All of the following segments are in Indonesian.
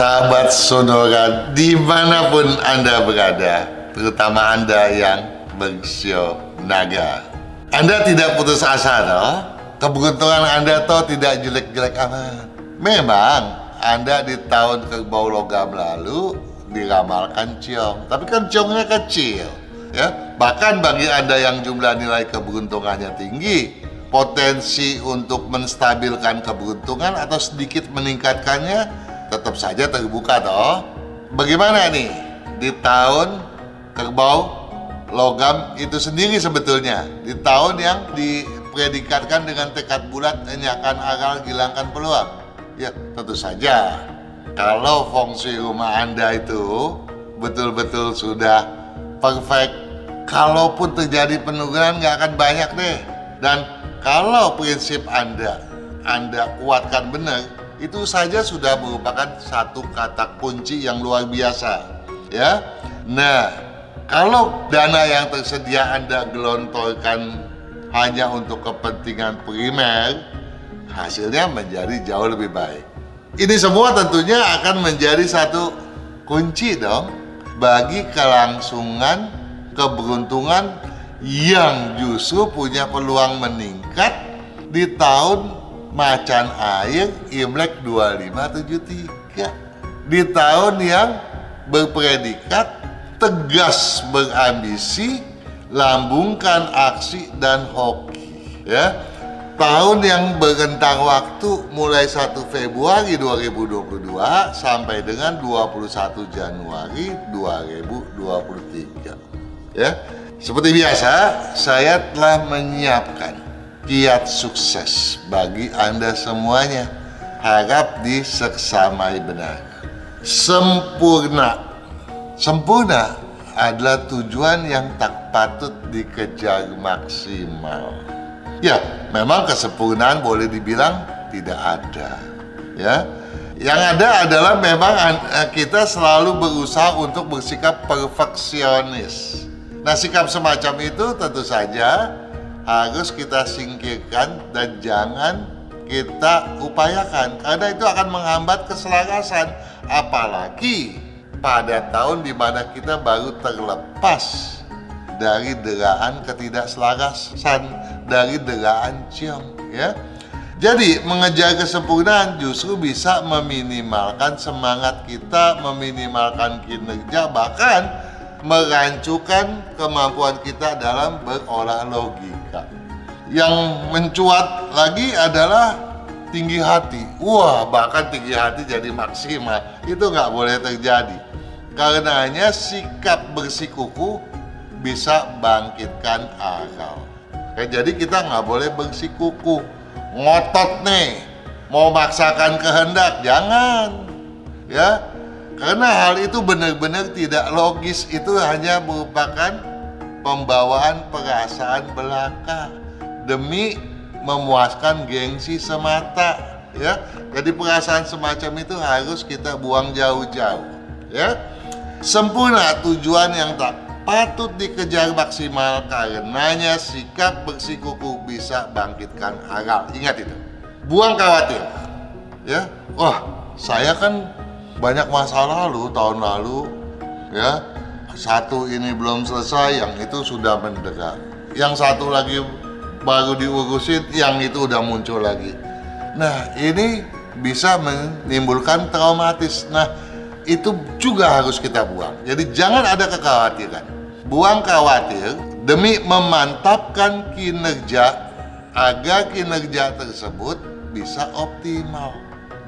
sahabat Sonora di mana pun Anda berada, terutama Anda yang bersio naga. Anda tidak putus asa toh? Keberuntungan Anda toh tidak jelek-jelek amat. Memang Anda di tahun kerbau logam lalu diramalkan ciong, tapi kan ciongnya kecil. Ya, bahkan bagi Anda yang jumlah nilai keberuntungannya tinggi, potensi untuk menstabilkan keberuntungan atau sedikit meningkatkannya tetap saja terbuka toh. Bagaimana nih di tahun kerbau logam itu sendiri sebetulnya. Di tahun yang dipredikatkan dengan tekad bulat enyahkan akal hilangkan peluang. Ya tentu saja. Kalau fungsi rumah anda itu betul-betul sudah perfect kalaupun terjadi penurunan nggak akan banyak deh. Dan kalau prinsip anda anda kuatkan benar itu saja sudah merupakan satu kata kunci yang luar biasa ya. Nah kalau dana yang tersedia anda gelontorkan hanya untuk kepentingan primer hasilnya menjadi jauh lebih baik. Ini semua tentunya akan menjadi satu kunci dong bagi kelangsungan keberuntungan yang justru punya peluang meningkat di tahun macan air Imlek 2573 di tahun yang berpredikat tegas berambisi lambungkan aksi dan hoki ya. Tahun yang berentang waktu mulai 1 Februari 2022 sampai dengan 21 Januari 2023 ya. Seperti biasa saya telah menyiapkan kiat sukses bagi Anda semuanya. Harap diseksamai benar. Sempurna. Sempurna adalah tujuan yang tak patut dikejar maksimal. Ya, memang kesempurnaan boleh dibilang tidak ada. Ya, yang ada adalah memang eh, kita selalu berusaha untuk bersikap perfeksionis. Nah, sikap semacam itu tentu saja harus kita singkirkan dan jangan kita upayakan karena itu akan menghambat keselarasan apalagi pada tahun di mana kita baru terlepas dari deraan ketidakselarasan dari deraan ciong ya. Jadi mengejar kesempurnaan justru bisa meminimalkan semangat kita meminimalkan kinerja bahkan merancukan kemampuan kita dalam berolah logika yang mencuat lagi adalah tinggi hati. Wah, bahkan tinggi hati jadi maksimal. Itu nggak boleh terjadi. Karenanya sikap bersikuku bisa bangkitkan akal. Ya, jadi kita nggak boleh bersikuku. Ngotot nih, mau maksakan kehendak, jangan. Ya, karena hal itu benar-benar tidak logis. Itu hanya merupakan pembawaan perasaan belaka demi memuaskan gengsi semata ya. Jadi perasaan semacam itu harus kita buang jauh-jauh ya. Sempurna tujuan yang tak patut dikejar maksimal karenanya sikap bersikuku bisa bangkitkan akal ingat itu. Buang khawatir ya. Wah saya kan banyak masa lalu tahun lalu ya. Satu ini belum selesai yang itu sudah mendekat. Yang satu lagi baru diurusin yang itu udah muncul lagi. Nah ini bisa menimbulkan traumatis. Nah itu juga harus kita buang. Jadi jangan ada kekhawatiran. Buang khawatir demi memantapkan kinerja agar kinerja tersebut bisa optimal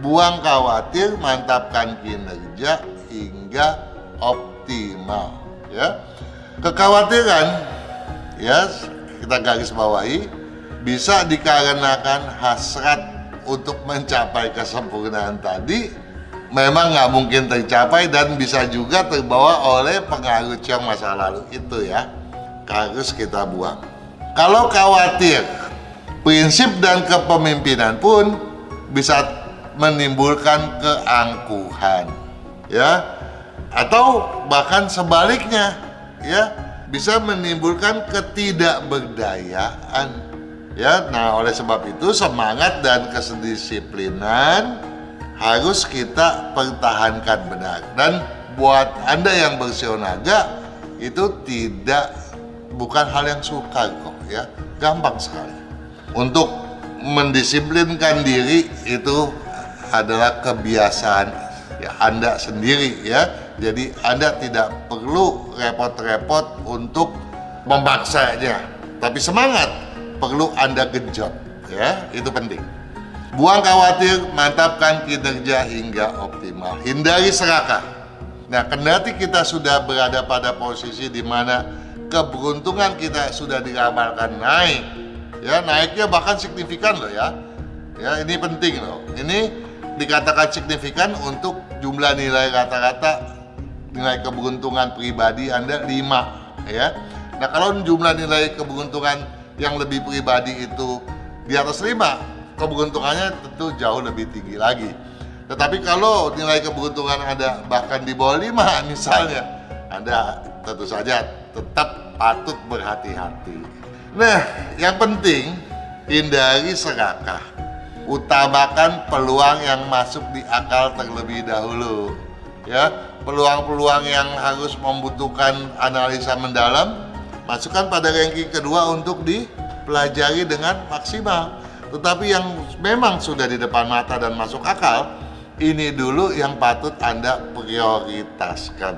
buang khawatir mantapkan kinerja hingga optimal ya. Kekhawatiran ya kita garis bawahi bisa dikarenakan hasrat untuk mencapai kesempurnaan tadi memang nggak mungkin tercapai dan bisa juga terbawa oleh pengaruh yang masa lalu itu ya. Harus kita buang. Kalau khawatir prinsip dan kepemimpinan pun bisa menimbulkan keangkuhan ya atau bahkan sebaliknya ya bisa menimbulkan ketidakberdayaan. Ya, nah oleh sebab itu semangat dan kesedisiplinan harus kita pertahankan benar. Dan buat Anda yang bersionaga itu tidak bukan hal yang sukar kok ya, gampang sekali. Untuk mendisiplinkan diri itu adalah kebiasaan ya Anda sendiri ya. Jadi Anda tidak perlu repot-repot untuk memaksanya. Tapi semangat perlu Anda genjot ya, itu penting. Buang khawatir, mantapkan kinerja hingga optimal. Hindari serakah. Nah, kendati kita sudah berada pada posisi di mana keberuntungan kita sudah diramalkan naik, ya naiknya bahkan signifikan loh ya. Ya, ini penting loh. Ini dikatakan signifikan untuk jumlah nilai rata-rata nilai keberuntungan pribadi Anda 5 ya. Nah, kalau jumlah nilai keberuntungan yang lebih pribadi itu di atas 5, keberuntungannya tentu jauh lebih tinggi lagi. Tetapi kalau nilai keberuntungan Anda bahkan di bawah 5 misalnya, Anda tentu saja tetap patut berhati-hati. Nah, yang penting hindari serakah. Utamakan peluang yang masuk di akal terlebih dahulu. Ya, peluang-peluang yang harus membutuhkan analisa mendalam masukkan pada ranking kedua untuk dipelajari dengan maksimal. Tetapi yang memang sudah di depan mata dan masuk akal, ini dulu yang patut Anda prioritaskan.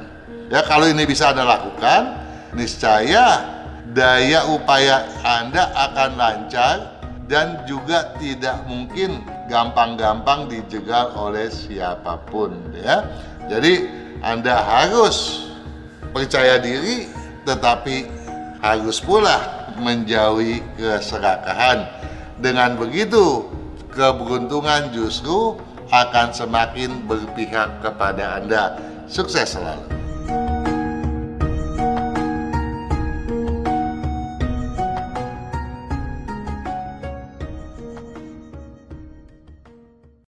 Ya, kalau ini bisa Anda lakukan, niscaya daya upaya Anda akan lancar dan juga tidak mungkin gampang-gampang dijegal oleh siapa pun ya. Jadi Anda harus percaya diri tetapi harus pula menjauhi keserakahan dengan begitu, keberuntungan justru akan semakin berpihak kepada Anda. Sukses selalu.